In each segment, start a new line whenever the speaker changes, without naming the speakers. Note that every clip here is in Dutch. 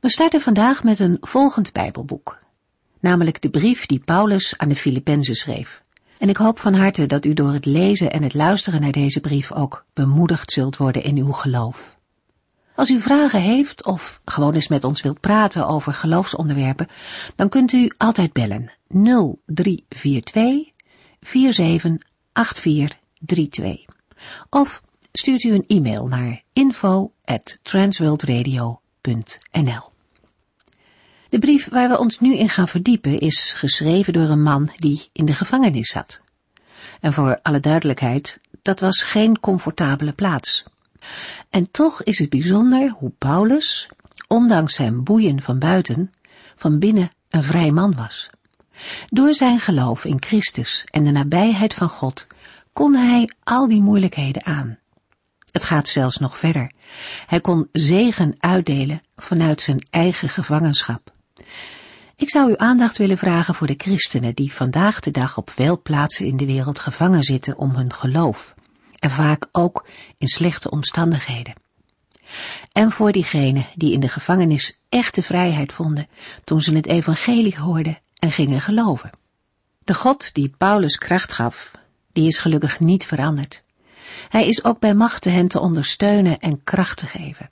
We starten vandaag met een volgend Bijbelboek, namelijk de brief die Paulus aan de Filippenzen schreef. En ik hoop van harte dat u door het lezen en het luisteren naar deze brief ook bemoedigd zult worden in uw geloof. Als u vragen heeft of gewoon eens met ons wilt praten over geloofsonderwerpen, dan kunt u altijd bellen 0342 478432. Of stuurt u een e-mail naar info at transworldradio.nl. De brief waar we ons nu in gaan verdiepen is geschreven door een man die in de gevangenis zat. En voor alle duidelijkheid, dat was geen comfortabele plaats. En toch is het bijzonder hoe Paulus, ondanks zijn boeien van buiten, van binnen een vrij man was. Door zijn geloof in Christus en de nabijheid van God kon hij al die moeilijkheden aan. Het gaat zelfs nog verder. Hij kon zegen uitdelen vanuit zijn eigen gevangenschap. Ik zou uw aandacht willen vragen voor de christenen die vandaag de dag op veel plaatsen in de wereld gevangen zitten om hun geloof. En vaak ook in slechte omstandigheden. En voor diegenen die in de gevangenis echte vrijheid vonden toen ze het evangelie hoorden en gingen geloven. De God die Paulus kracht gaf, die is gelukkig niet veranderd. Hij is ook bij machten hen te ondersteunen en kracht te geven.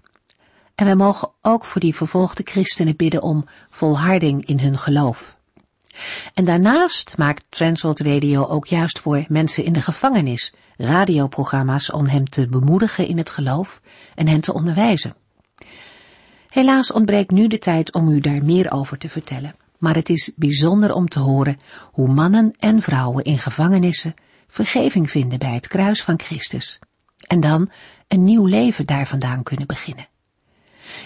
En wij mogen ook voor die vervolgde christenen bidden om volharding in hun geloof. En daarnaast maakt Transworld Radio ook juist voor mensen in de gevangenis radioprogramma's om hem te bemoedigen in het geloof en hen te onderwijzen. Helaas ontbreekt nu de tijd om u daar meer over te vertellen, maar het is bijzonder om te horen hoe mannen en vrouwen in gevangenissen vergeving vinden bij het kruis van Christus en dan een nieuw leven daar vandaan kunnen beginnen.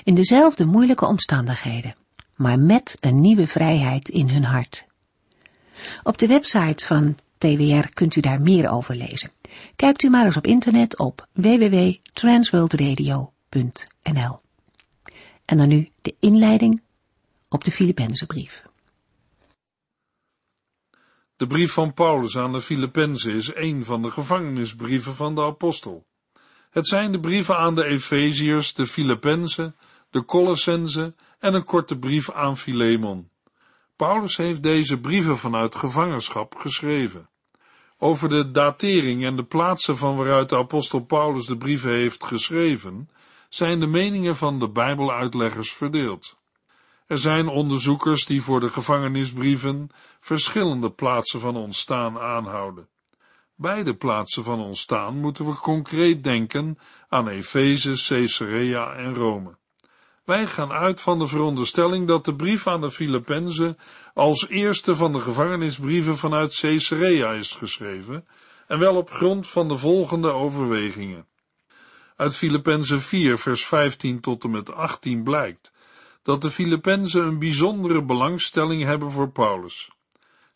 In dezelfde moeilijke omstandigheden, maar met een nieuwe vrijheid in hun hart. Op de website van TWR kunt u daar meer over lezen. Kijkt u maar eens op internet op www.transworldradio.nl. En dan nu de inleiding op de Filippenzenbrief.
De brief van Paulus aan de Filippenzen is een van de gevangenisbrieven van de apostel. Het zijn de brieven aan de Efeziërs, de Filippenzen, de Colossenzen en een korte brief aan Filemon. Paulus heeft deze brieven vanuit gevangenschap geschreven. Over de datering en de plaatsen van waaruit de apostel Paulus de brieven heeft geschreven, zijn de meningen van de Bijbeluitleggers verdeeld. Er zijn onderzoekers die voor de gevangenisbrieven verschillende plaatsen van ontstaan aanhouden. Beide plaatsen van ontstaan moeten we concreet denken aan Efeze, Caesarea en Rome. Wij gaan uit van de veronderstelling dat de brief aan de Filippenzen als eerste van de gevangenisbrieven vanuit Caesarea is geschreven, en wel op grond van de volgende overwegingen. Uit Filippenzen 4 vers 15 tot en met 18 blijkt dat de Filippenzen een bijzondere belangstelling hebben voor Paulus.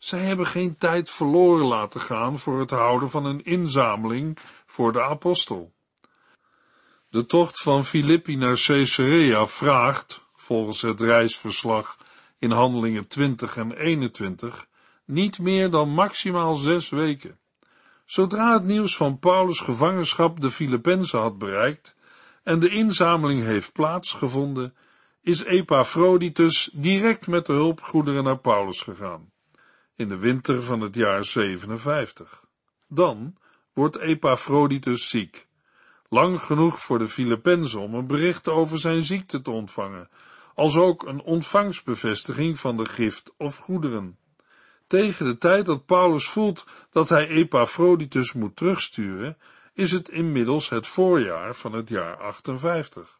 Zij hebben geen tijd verloren laten gaan voor het houden van een inzameling voor de apostel. De tocht van Filippi naar Caesarea vraagt, volgens het reisverslag in handelingen 20 en 21, niet meer dan maximaal zes weken. Zodra het nieuws van Paulus' gevangenschap de Filippenzen had bereikt en de inzameling heeft plaatsgevonden, is Epaphroditus direct met de hulpgoederen naar Paulus gegaan, in de winter van het jaar 57. Dan wordt Epaphroditus ziek, lang genoeg voor de Filippenzen om een bericht over zijn ziekte te ontvangen, als ook een ontvangstbevestiging van de gift of goederen. Tegen de tijd dat Paulus voelt dat hij Epaphroditus moet terugsturen, is het inmiddels het voorjaar van het jaar 58.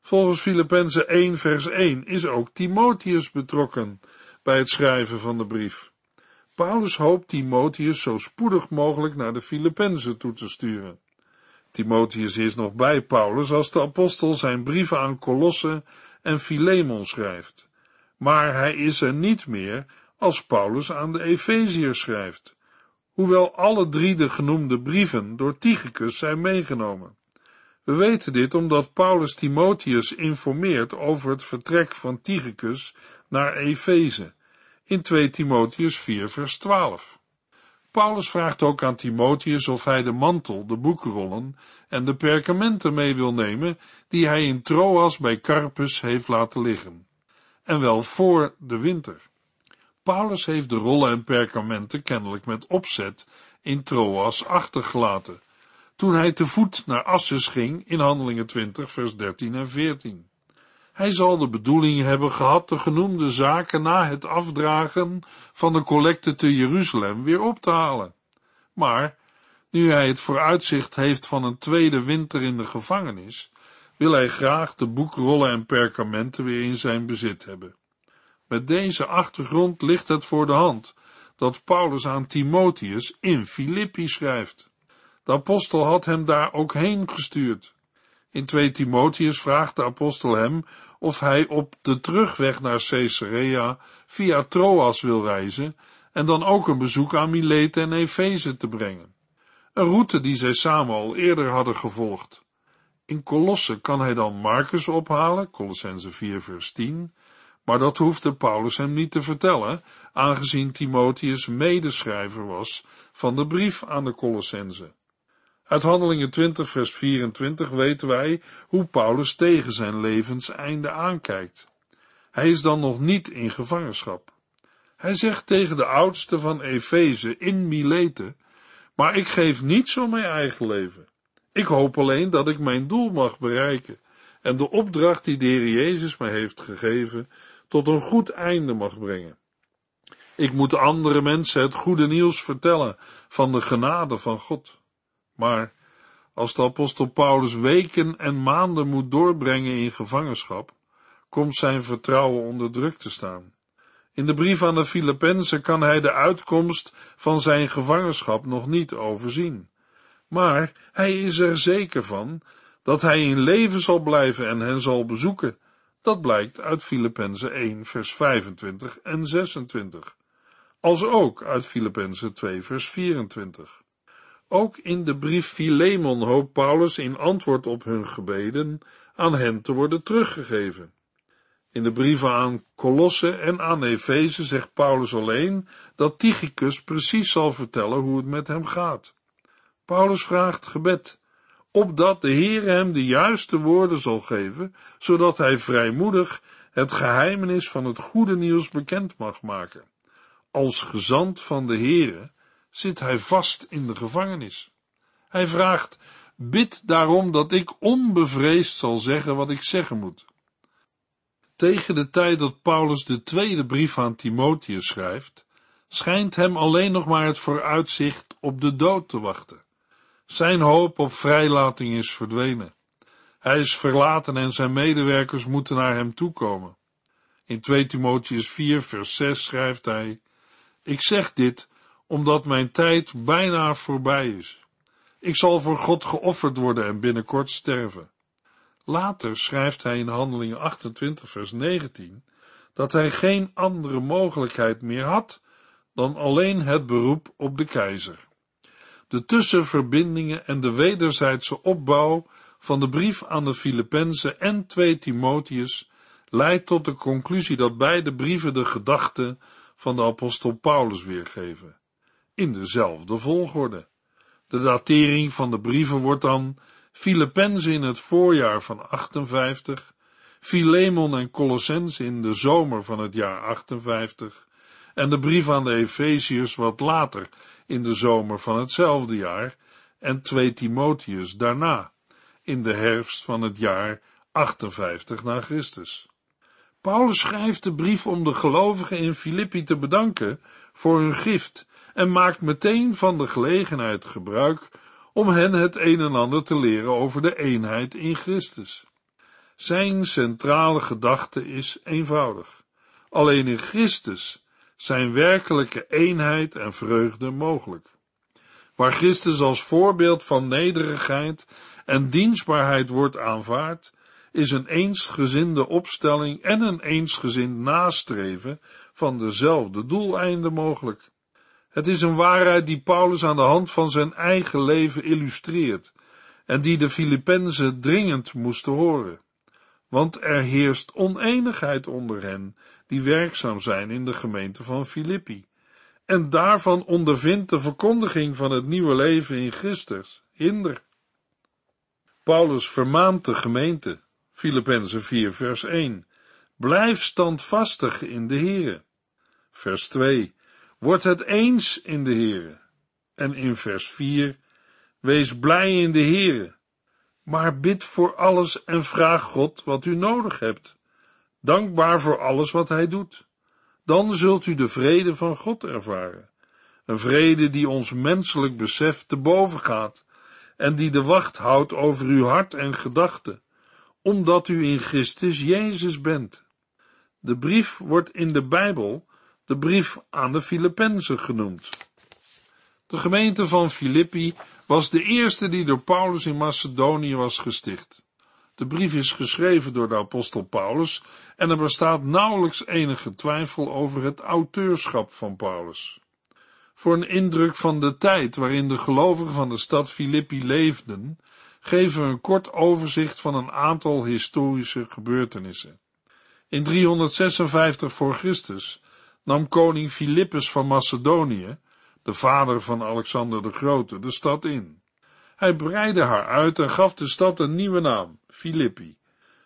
Volgens Filippenzen 1 vers 1 is ook Timotheus betrokken bij het schrijven van de brief. Paulus hoopt Timotheus zo spoedig mogelijk naar de Filippenzen toe te sturen. Timotheus is nog bij Paulus als de apostel zijn brieven aan Colosse en Filemon schrijft. maar hij is er niet meer als Paulus aan de Efeziërs schrijft, hoewel alle drie de genoemde brieven door Tychicus zijn meegenomen. We weten dit omdat Paulus Timotheus informeert over het vertrek van Tychicus naar Efeze in 2 Timotheus 4 vers 12. Paulus vraagt ook aan Timotheus of hij de mantel, de boekrollen en de perkamenten mee wil nemen die hij in Troas bij Carpus heeft laten liggen. En wel voor de winter. Paulus heeft de rollen en perkamenten kennelijk met opzet in Troas achtergelaten, toen hij te voet naar Assus ging in Handelingen 20 vers 13 en 14. Hij zal de bedoeling hebben gehad de genoemde zaken na het afdragen van de collecte te Jeruzalem weer op te halen. Maar, nu hij het vooruitzicht heeft van een tweede winter in de gevangenis, wil hij graag de boekrollen en perkamenten weer in zijn bezit hebben. Met deze achtergrond ligt het voor de hand dat Paulus aan Timotheus in Filippi schrijft. De apostel had hem daar ook heen gestuurd. In 2 Timotheus vraagt de apostel hem of hij op de terugweg naar Caesarea via Troas wil reizen en dan ook een bezoek aan Mileten en Efeze te brengen. Een route die zij samen al eerder hadden gevolgd. In Colosse kan hij dan Marcus ophalen, Colossense 4 vers 10, maar dat hoefde Paulus hem niet te vertellen, aangezien Timotheus medeschrijver was van de brief aan de Colossense. Uit Handelingen 20 vers 24 weten wij hoe Paulus tegen zijn levenseinde aankijkt. Hij is dan nog niet in gevangenschap. Hij zegt tegen de oudste van Efeze in Milete, maar ik geef niets om mijn eigen leven. Ik hoop alleen dat ik mijn doel mag bereiken en de opdracht die de Heer Jezus mij heeft gegeven tot een goed einde mag brengen. Ik moet andere mensen het goede nieuws vertellen van de genade van God. Maar als de apostel Paulus weken en maanden moet doorbrengen in gevangenschap, komt zijn vertrouwen onder druk te staan. In de brief aan de Filippenzen kan hij de uitkomst van zijn gevangenschap nog niet overzien. Maar hij is er zeker van dat hij in leven zal blijven en hen zal bezoeken. Dat blijkt uit Filippenzen 1 vers 25 en 26, als ook uit Filippenzen 2 vers 24. Ook in de brief Philemon hoopt Paulus in antwoord op hun gebeden aan hen te worden teruggegeven. In de brieven aan Colosse en aan Efeze zegt Paulus alleen dat Tychicus precies zal vertellen hoe het met hem gaat. Paulus vraagt gebed, opdat de Heer hem de juiste woorden zal geven, zodat hij vrijmoedig het geheimenis van het goede nieuws bekend mag maken. Als gezant van de Heere zit hij vast in de gevangenis. Hij vraagt, bid daarom dat ik onbevreesd zal zeggen wat ik zeggen moet. Tegen de tijd dat Paulus de tweede brief aan Timotheus schrijft, schijnt hem alleen nog maar het vooruitzicht op de dood te wachten. Zijn hoop op vrijlating is verdwenen. Hij is verlaten en zijn medewerkers moeten naar hem toekomen. In 2 Timotheus 4 vers 6 schrijft hij, Ik zeg dit, omdat mijn tijd bijna voorbij is. Ik zal voor God geofferd worden en binnenkort sterven. Later schrijft hij in Handelingen 28 vers 19 dat hij geen andere mogelijkheid meer had dan alleen het beroep op de keizer. De tussenverbindingen en de wederzijdse opbouw van de brief aan de Filippenzen en 2 Timotheus leidt tot de conclusie dat beide brieven de gedachten van de apostel Paulus weergeven in dezelfde volgorde. De datering van de brieven wordt dan Filippenzen in het voorjaar van 58, Philemon en Colossens in de zomer van het jaar 58 en de brief aan de Efeziërs wat later in de zomer van hetzelfde jaar en 2 Timotheus daarna in de herfst van het jaar 58 na Christus. Paulus schrijft de brief om de gelovigen in Filippi te bedanken voor hun gift en maakt meteen van de gelegenheid gebruik om hen het een en ander te leren over de eenheid in Christus. Zijn centrale gedachte is eenvoudig. Alleen in Christus zijn werkelijke eenheid en vreugde mogelijk. Waar Christus als voorbeeld van nederigheid en dienstbaarheid wordt aanvaard, is een eensgezinde opstelling en een eensgezind nastreven van dezelfde doeleinden mogelijk. Het is een waarheid die Paulus aan de hand van zijn eigen leven illustreert en die de Filippenzen dringend moesten horen. Want er heerst oneenigheid onder hen die werkzaam zijn in de gemeente van Filippi. En daarvan ondervindt de verkondiging van het nieuwe leven in Christus hinder. Paulus vermaant de gemeente, Filippenzen 4 vers 1, blijf standvastig in de Here. Vers 2, word het eens in de Here. En in vers 4, wees blij in de Here, maar bid voor alles en vraag God wat u nodig hebt, dankbaar voor alles wat Hij doet. Dan zult u de vrede van God ervaren, een vrede die ons menselijk besef te boven gaat en die de wacht houdt over uw hart en gedachten, omdat u in Christus Jezus bent. De brief wordt in de Bijbel de brief aan de Filippenzen genoemd. De gemeente van Filippi was de eerste die door Paulus in Macedonië was gesticht. De brief is geschreven door de apostel Paulus en er bestaat nauwelijks enige twijfel over het auteurschap van Paulus. Voor een indruk van de tijd waarin de gelovigen van de stad Filippi leefden, geven we een kort overzicht van een aantal historische gebeurtenissen. In 356 voor Christus nam koning Philippus van Macedonië, de vader van Alexander de Grote, de stad in. Hij breidde haar uit en gaf de stad een nieuwe naam, Filippi.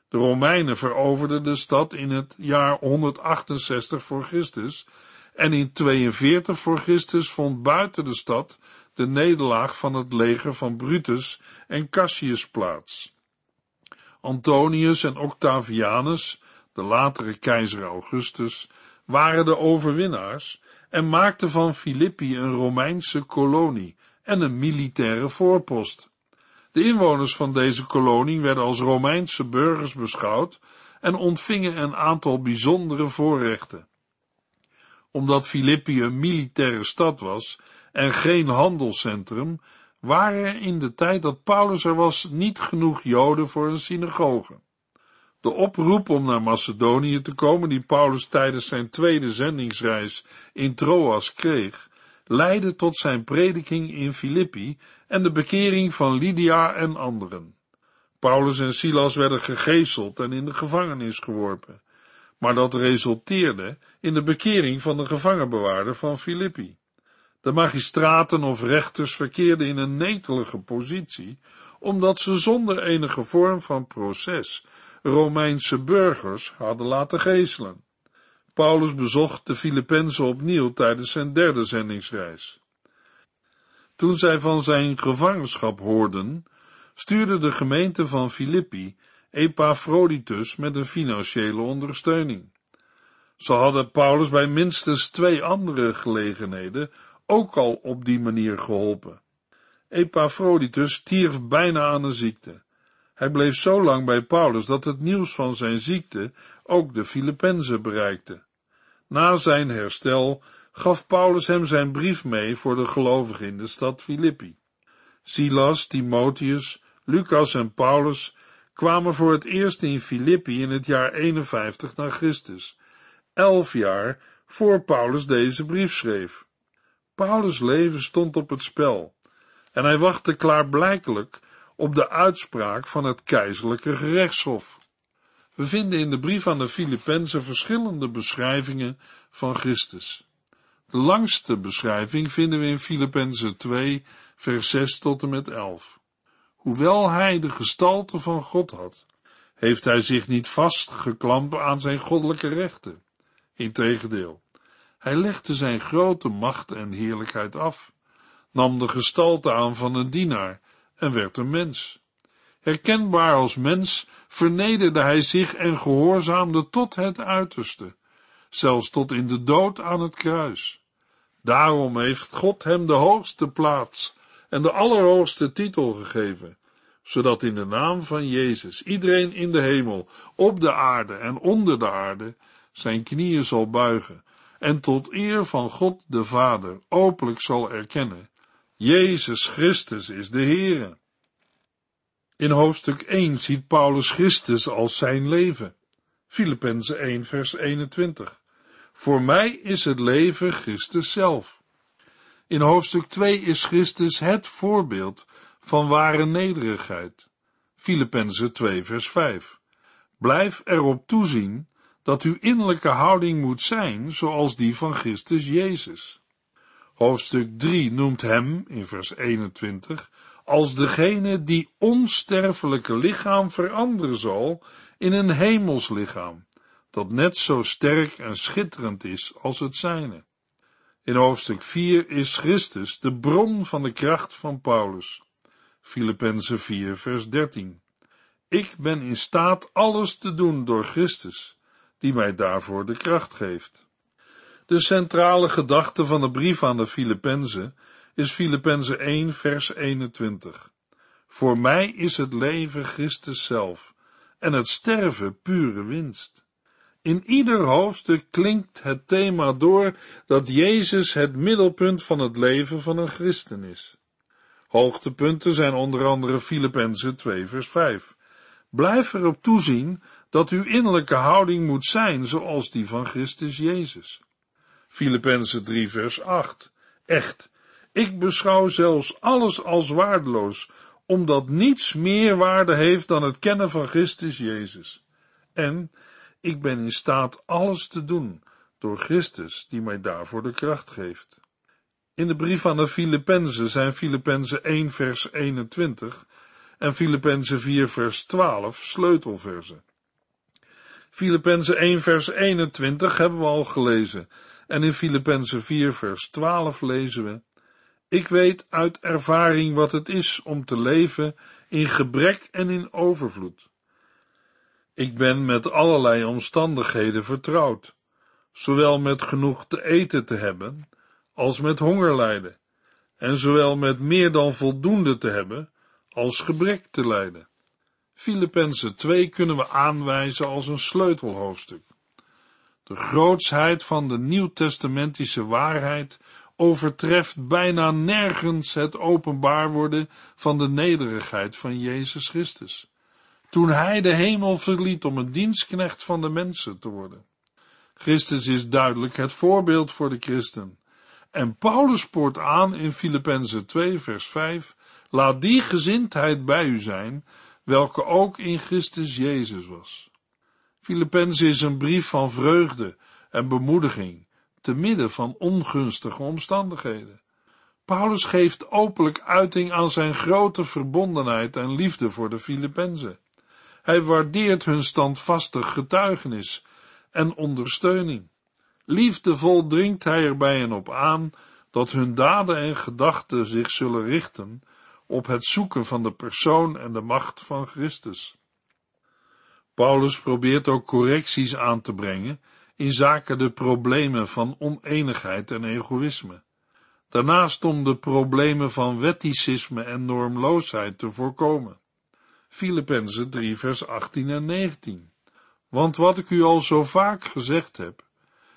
De Romeinen veroverden de stad in het jaar 168 voor Christus en in 42 voor Christus vond buiten de stad de nederlaag van het leger van Brutus en Cassius plaats. Antonius en Octavianus, de latere keizer Augustus, waren de overwinnaars en maakten van Filippi een Romeinse kolonie en een militaire voorpost. De inwoners van deze kolonie werden als Romeinse burgers beschouwd en ontvingen een aantal bijzondere voorrechten. Omdat Filippi een militaire stad was en geen handelscentrum, waren er in de tijd dat Paulus er was niet genoeg Joden voor een synagoge. De oproep om naar Macedonië te komen, die Paulus tijdens zijn tweede zendingsreis in Troas kreeg, leidde tot zijn prediking in Filippi en de bekering van Lydia en anderen. Paulus en Silas werden gegezeld en in de gevangenis geworpen, maar dat resulteerde in de bekering van de gevangenbewaarder van Filippi. De magistraten of rechters verkeerden in een netelige positie, omdat ze zonder enige vorm van proces Romeinse burgers hadden laten geeselen. Paulus bezocht de Filippenzen opnieuw tijdens zijn derde zendingsreis. Toen zij van zijn gevangenschap hoorden, stuurde de gemeente van Filippi Epaphroditus met een financiële ondersteuning. Ze hadden Paulus bij minstens twee andere gelegenheden ook al op die manier geholpen. Epaphroditus stierf bijna aan een ziekte. Hij bleef zo lang bij Paulus dat het nieuws van zijn ziekte ook de Filippenzen bereikte. Na zijn herstel gaf Paulus hem zijn brief mee voor de gelovigen in de stad Filippi. Silas, Timotheus, Lucas en Paulus kwamen voor het eerst in Filippi in het jaar 51 na Christus, elf jaar voor Paulus deze brief schreef. Paulus' leven stond op het spel en hij wachtte klaarblijkelijk op de uitspraak van het keizerlijke gerechtshof. We vinden in de brief aan de Filippenzen verschillende beschrijvingen van Christus. De langste beschrijving vinden we in Filippenzen 2, vers 6 tot en met 11. Hoewel hij de gestalte van God had, heeft hij zich niet vastgeklampt aan zijn goddelijke rechten. Integendeel, hij legde zijn grote macht en heerlijkheid af, nam de gestalte aan van een dienaar en werd een mens. Herkenbaar als mens vernederde hij zich en gehoorzaamde tot het uiterste, zelfs tot in de dood aan het kruis. Daarom heeft God hem de hoogste plaats en de allerhoogste titel gegeven, zodat in de naam van Jezus iedereen in de hemel, op de aarde en onder de aarde zijn knieën zal buigen en tot eer van God de Vader openlijk zal erkennen Jezus Christus is de Heere. In hoofdstuk 1 ziet Paulus Christus als zijn leven. Filippenzen 1 vers 21. Voor mij is het leven Christus zelf. In hoofdstuk 2 is Christus het voorbeeld van ware nederigheid. Filippenzen 2 vers 5. Blijf erop toezien dat uw innerlijke houding moet zijn zoals die van Christus Jezus. Hoofdstuk 3 noemt hem, in vers 21, als degene die onsterfelijke lichaam veranderen zal in een hemels lichaam, dat net zo sterk en schitterend is als het zijne. In hoofdstuk 4 is Christus de bron van de kracht van Paulus. Filippenzen 4 vers 13. Ik ben in staat alles te doen door Christus, die mij daarvoor de kracht geeft. De centrale gedachte van de brief aan de Filippenzen is Filippenzen 1 vers 21. Voor mij is het leven Christus zelf en het sterven pure winst. In ieder hoofdstuk klinkt het thema door dat Jezus het middelpunt van het leven van een christen is. Hoogtepunten zijn onder andere Filippenzen 2 vers 5. Blijf erop toezien dat uw innerlijke houding moet zijn zoals die van Christus Jezus. Filippenzen 3 vers 8. Echt, ik beschouw zelfs alles als waardeloos, omdat niets meer waarde heeft dan het kennen van Christus Jezus. En ik ben in staat alles te doen door Christus die mij daarvoor de kracht geeft. In de brief aan de Filippenzen zijn Filippenzen 1 vers 21 en Filippenzen 4 vers 12 sleutelversen. Filippenzen 1 vers 21 hebben we al gelezen en in Filippenzen 4 vers 12 lezen we Ik weet uit ervaring wat het is om te leven in gebrek en in overvloed. Ik ben met allerlei omstandigheden vertrouwd, zowel met genoeg te eten te hebben, als met honger lijden, en zowel met meer dan voldoende te hebben, als gebrek te lijden. Filippenzen 2 kunnen we aanwijzen als een sleutelhoofdstuk. De grootsheid van de nieuwtestamentische waarheid overtreft bijna nergens het openbaar worden van de nederigheid van Jezus Christus, toen hij de hemel verliet om een dienstknecht van de mensen te worden. Christus is duidelijk het voorbeeld voor de christen. En Paulus spoort aan in Filippenzen 2 vers 5, laat die gezindheid bij u zijn, welke ook in Christus Jezus was. Filippenzen is een brief van vreugde en bemoediging, te midden van ongunstige omstandigheden. Paulus geeft openlijk uiting aan zijn grote verbondenheid en liefde voor de Filippenzen. Hij waardeert hun standvastig getuigenis en ondersteuning. Liefdevol dringt hij er hen op aan dat hun daden en gedachten zich zullen richten op het zoeken van de persoon en de macht van Christus. Paulus probeert ook correcties aan te brengen in zaken de problemen van oneenigheid en egoïsme. Daarnaast om de problemen van wetticisme en normloosheid te voorkomen. Filippenzen 3 vers 18 en 19. Want wat ik u al zo vaak gezegd heb,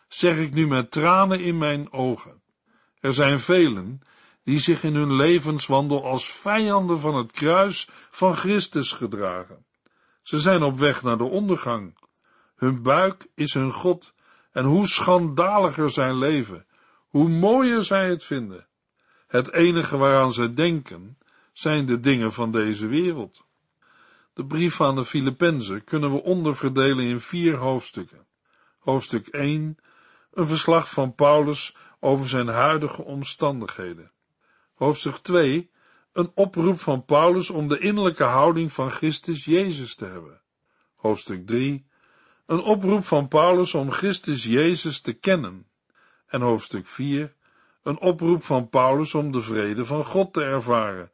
zeg ik nu met tranen in mijn ogen. Er zijn velen die zich in hun levenswandel als vijanden van het kruis van Christus gedragen. Ze zijn op weg naar de ondergang. Hun buik is hun God, en hoe schandaliger zijn leven, hoe mooier zij het vinden. Het enige waaraan zij denken, zijn de dingen van deze wereld. De brief aan de Filippenzen kunnen we onderverdelen in vier hoofdstukken. Hoofdstuk 1, een verslag van Paulus over zijn huidige omstandigheden. Hoofdstuk 2, een oproep van Paulus om de innerlijke houding van Christus Jezus te hebben. Hoofdstuk 3, een oproep van Paulus om Christus Jezus te kennen. En hoofdstuk 4, een oproep van Paulus om de vrede van God te ervaren.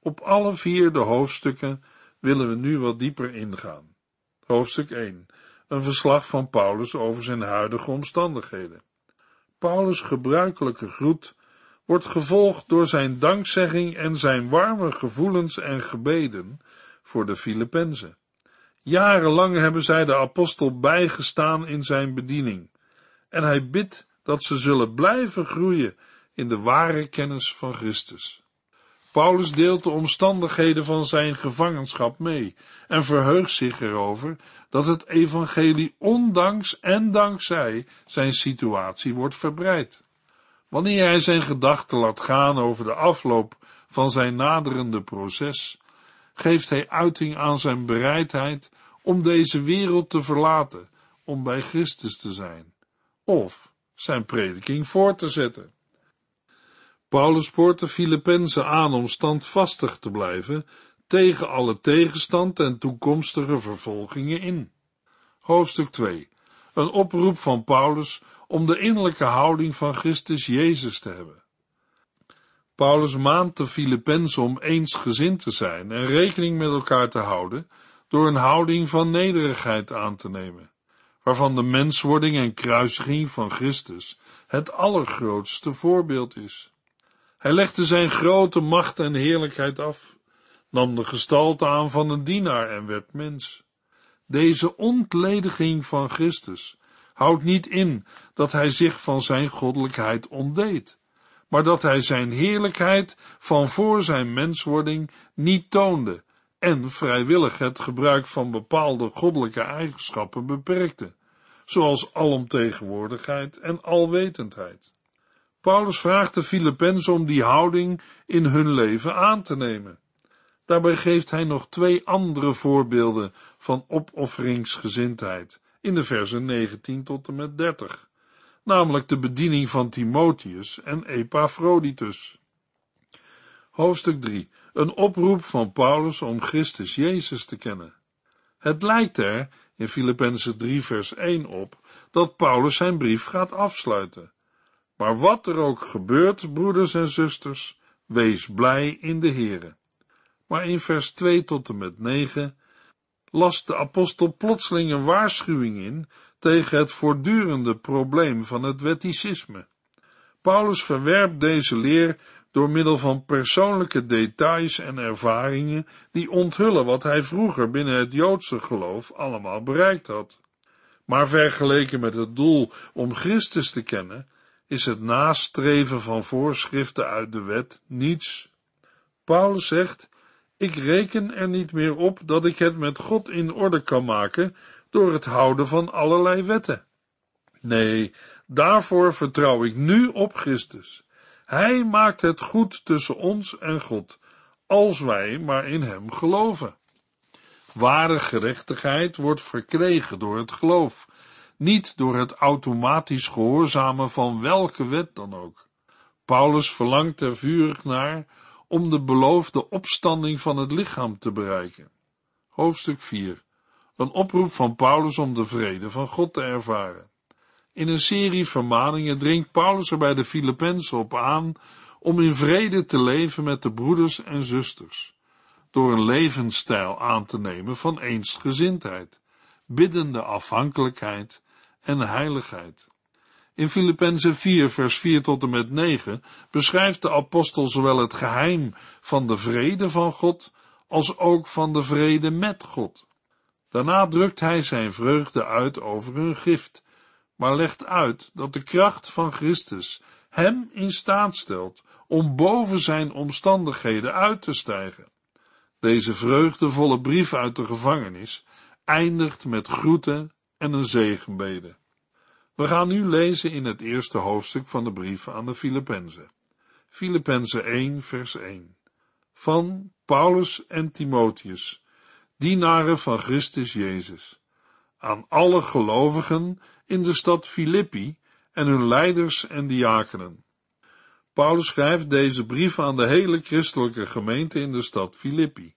Op alle vier de hoofdstukken willen we nu wat dieper ingaan. Hoofdstuk 1, een verslag van Paulus over zijn huidige omstandigheden. Paulus' gebruikelijke groet wordt gevolgd door zijn dankzegging en zijn warme gevoelens en gebeden voor de Filippenzen. Jarenlang hebben zij de apostel bijgestaan in zijn bediening, en hij bidt dat ze zullen blijven groeien in de ware kennis van Christus. Paulus deelt de omstandigheden van zijn gevangenschap mee en verheugt zich erover dat het evangelie ondanks en dankzij zijn situatie wordt verbreid. Wanneer hij zijn gedachten laat gaan over de afloop van zijn naderende proces, geeft hij uiting aan zijn bereidheid om deze wereld te verlaten, om bij Christus te zijn, of zijn prediking voort te zetten. Paulus spoort de Filippenzen aan om standvastig te blijven tegen alle tegenstand en toekomstige vervolgingen in. Hoofdstuk 2. Een oproep van Paulus om de innerlijke houding van Christus Jezus te hebben. Paulus maant de Filippenzen om eensgezind te zijn en rekening met elkaar te houden door een houding van nederigheid aan te nemen, waarvan de menswording en kruisiging van Christus het allergrootste voorbeeld is. Hij legde zijn grote macht en heerlijkheid af, nam de gestalte aan van een dienaar en werd mens. Deze ontlediging van Christus houdt niet in dat hij zich van zijn goddelijkheid ontdeed, maar dat hij zijn heerlijkheid van voor zijn menswording niet toonde en vrijwillig het gebruik van bepaalde goddelijke eigenschappen beperkte, zoals alomtegenwoordigheid en alwetendheid. Paulus vraagt de Filippenzen om die houding in hun leven aan te nemen. Daarbij geeft hij nog twee andere voorbeelden van opofferingsgezindheid in de versen 19 tot en met 30, namelijk de bediening van Timotheus en Epaphroditus. Hoofdstuk 3. Een oproep van Paulus om Christus Jezus te kennen. Het lijkt er in Filippenzen 3 vers 1 op dat Paulus zijn brief gaat afsluiten. Maar wat er ook gebeurt, broeders en zusters, wees blij in de Heere. Maar in vers 2 tot en met 9 las de apostel plotseling een waarschuwing in tegen het voortdurende probleem van het wetticisme. Paulus verwerpt deze leer door middel van persoonlijke details en ervaringen die onthullen wat hij vroeger binnen het Joodse geloof allemaal bereikt had. Maar vergeleken met het doel om Christus te kennen, is het nastreven van voorschriften uit de wet niets. Paulus zegt, ik reken er niet meer op dat ik het met God in orde kan maken door het houden van allerlei wetten. Nee, daarvoor vertrouw ik nu op Christus. Hij maakt het goed tussen ons en God, als wij maar in Hem geloven. Ware gerechtigheid wordt verkregen door het geloof, niet door het automatisch gehoorzamen van welke wet dan ook. Paulus verlangt er vurig naar om de beloofde opstanding van het lichaam te bereiken. Hoofdstuk 4. Een oproep van Paulus om de vrede van God te ervaren. In een serie vermaningen dringt Paulus er bij de Filippenzen op aan om in vrede te leven met de broeders en zusters, door een levensstijl aan te nemen van eensgezindheid, biddende afhankelijkheid en heiligheid. In Filippenzen 4, vers 4 tot en met 9 beschrijft de apostel zowel het geheim van de vrede van God als ook van de vrede met God. Daarna drukt hij zijn vreugde uit over hun gift, maar legt uit dat de kracht van Christus hem in staat stelt om boven zijn omstandigheden uit te stijgen. Deze vreugdevolle brief uit de gevangenis eindigt met groeten en een zegenbede. We gaan nu lezen in het eerste hoofdstuk van de brief aan de Filippenzen. Filippenzen 1, vers 1. Van Paulus en Timotheus, dienaren van Christus Jezus, aan alle gelovigen in de stad Filippi en hun leiders en diakenen. Paulus schrijft deze brief aan de hele christelijke gemeente in de stad Filippi.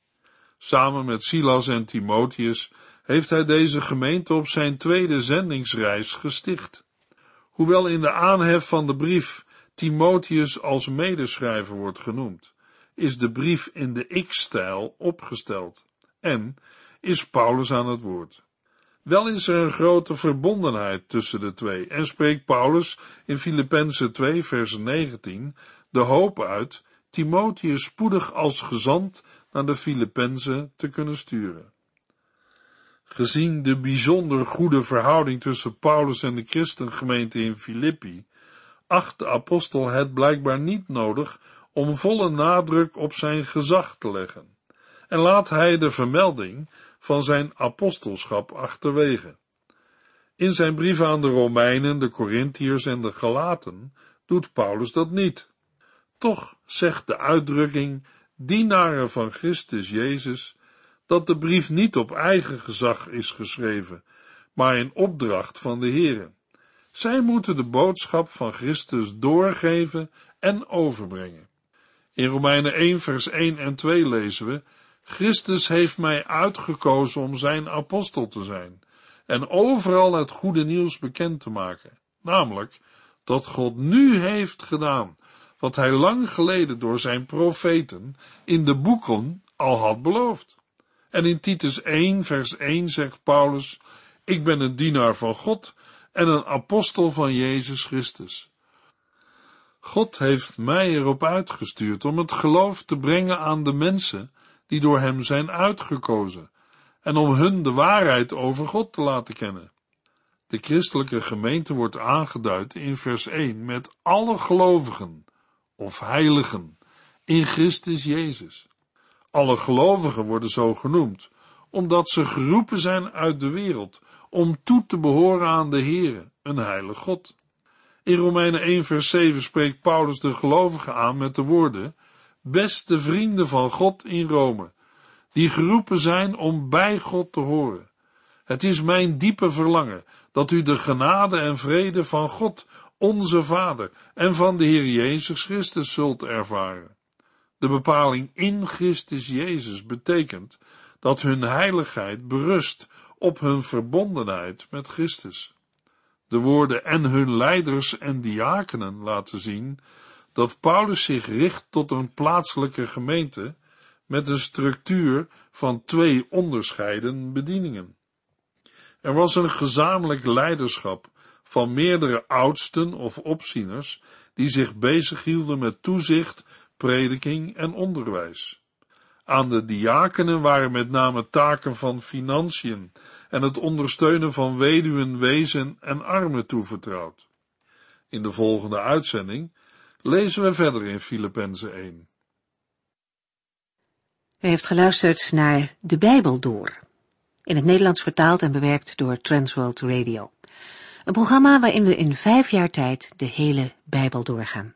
Samen met Silas en Timotheus heeft hij deze gemeente op zijn tweede zendingsreis gesticht. Hoewel in de aanhef van de brief Timotheus als medeschrijver wordt genoemd, is de brief in de X-stijl opgesteld en is Paulus aan het woord. Wel is er een grote verbondenheid tussen de twee en spreekt Paulus in Filippenzen 2 vers 19 de hoop uit Timotheus spoedig als gezant naar de Filippenzen te kunnen sturen. Gezien de bijzonder goede verhouding tussen Paulus en de christengemeente in Filippi, acht de apostel het blijkbaar niet nodig om volle nadruk op zijn gezag te leggen en laat hij de vermelding van zijn apostelschap achterwege. In zijn brieven aan de Romeinen, de Corinthiërs en de Galaten doet Paulus dat niet. Toch zegt de uitdrukking dienaren van Christus Jezus dat de brief niet op eigen gezag is geschreven, maar in opdracht van de Heere. Zij moeten de boodschap van Christus doorgeven en overbrengen. In Romeinen 1 vers 1 en 2 lezen we, Christus heeft mij uitgekozen om zijn apostel te zijn en overal het goede nieuws bekend te maken, namelijk dat God nu heeft gedaan wat hij lang geleden door zijn profeten in de boeken al had beloofd. En in Titus 1 vers 1 zegt Paulus, ik ben een dienaar van God en een apostel van Jezus Christus. God heeft mij erop uitgestuurd om het geloof te brengen aan de mensen die door hem zijn uitgekozen en om hun de waarheid over God te laten kennen. De christelijke gemeente wordt aangeduid in vers 1 met alle gelovigen of heiligen in Christus Jezus. Alle gelovigen worden zo genoemd, omdat ze geroepen zijn uit de wereld om toe te behoren aan de Heere, een heilig God. In Romeinen 1 vers 7 spreekt Paulus de gelovigen aan met de woorden, beste vrienden van God in Rome, die geroepen zijn om bij God te horen. Het is mijn diepe verlangen dat u de genade en vrede van God, onze Vader, en van de Heer Jezus Christus zult ervaren. De bepaling in Christus Jezus betekent dat hun heiligheid berust op hun verbondenheid met Christus. De woorden en hun leiders en diakenen laten zien dat Paulus zich richt tot een plaatselijke gemeente met een structuur van twee onderscheiden bedieningen. Er was een gezamenlijk leiderschap van meerdere oudsten of opzieners die zich bezighielden met toezicht, prediking en onderwijs. Aan de diakenen waren met name taken van financiën en het ondersteunen van weduwen, wezen en armen toevertrouwd. In de volgende uitzending lezen we verder in Filippenzen 1.
U heeft geluisterd naar De Bijbel Door, in het Nederlands vertaald en bewerkt door Transworld Radio. Een programma waarin we in vijf jaar tijd de hele Bijbel doorgaan.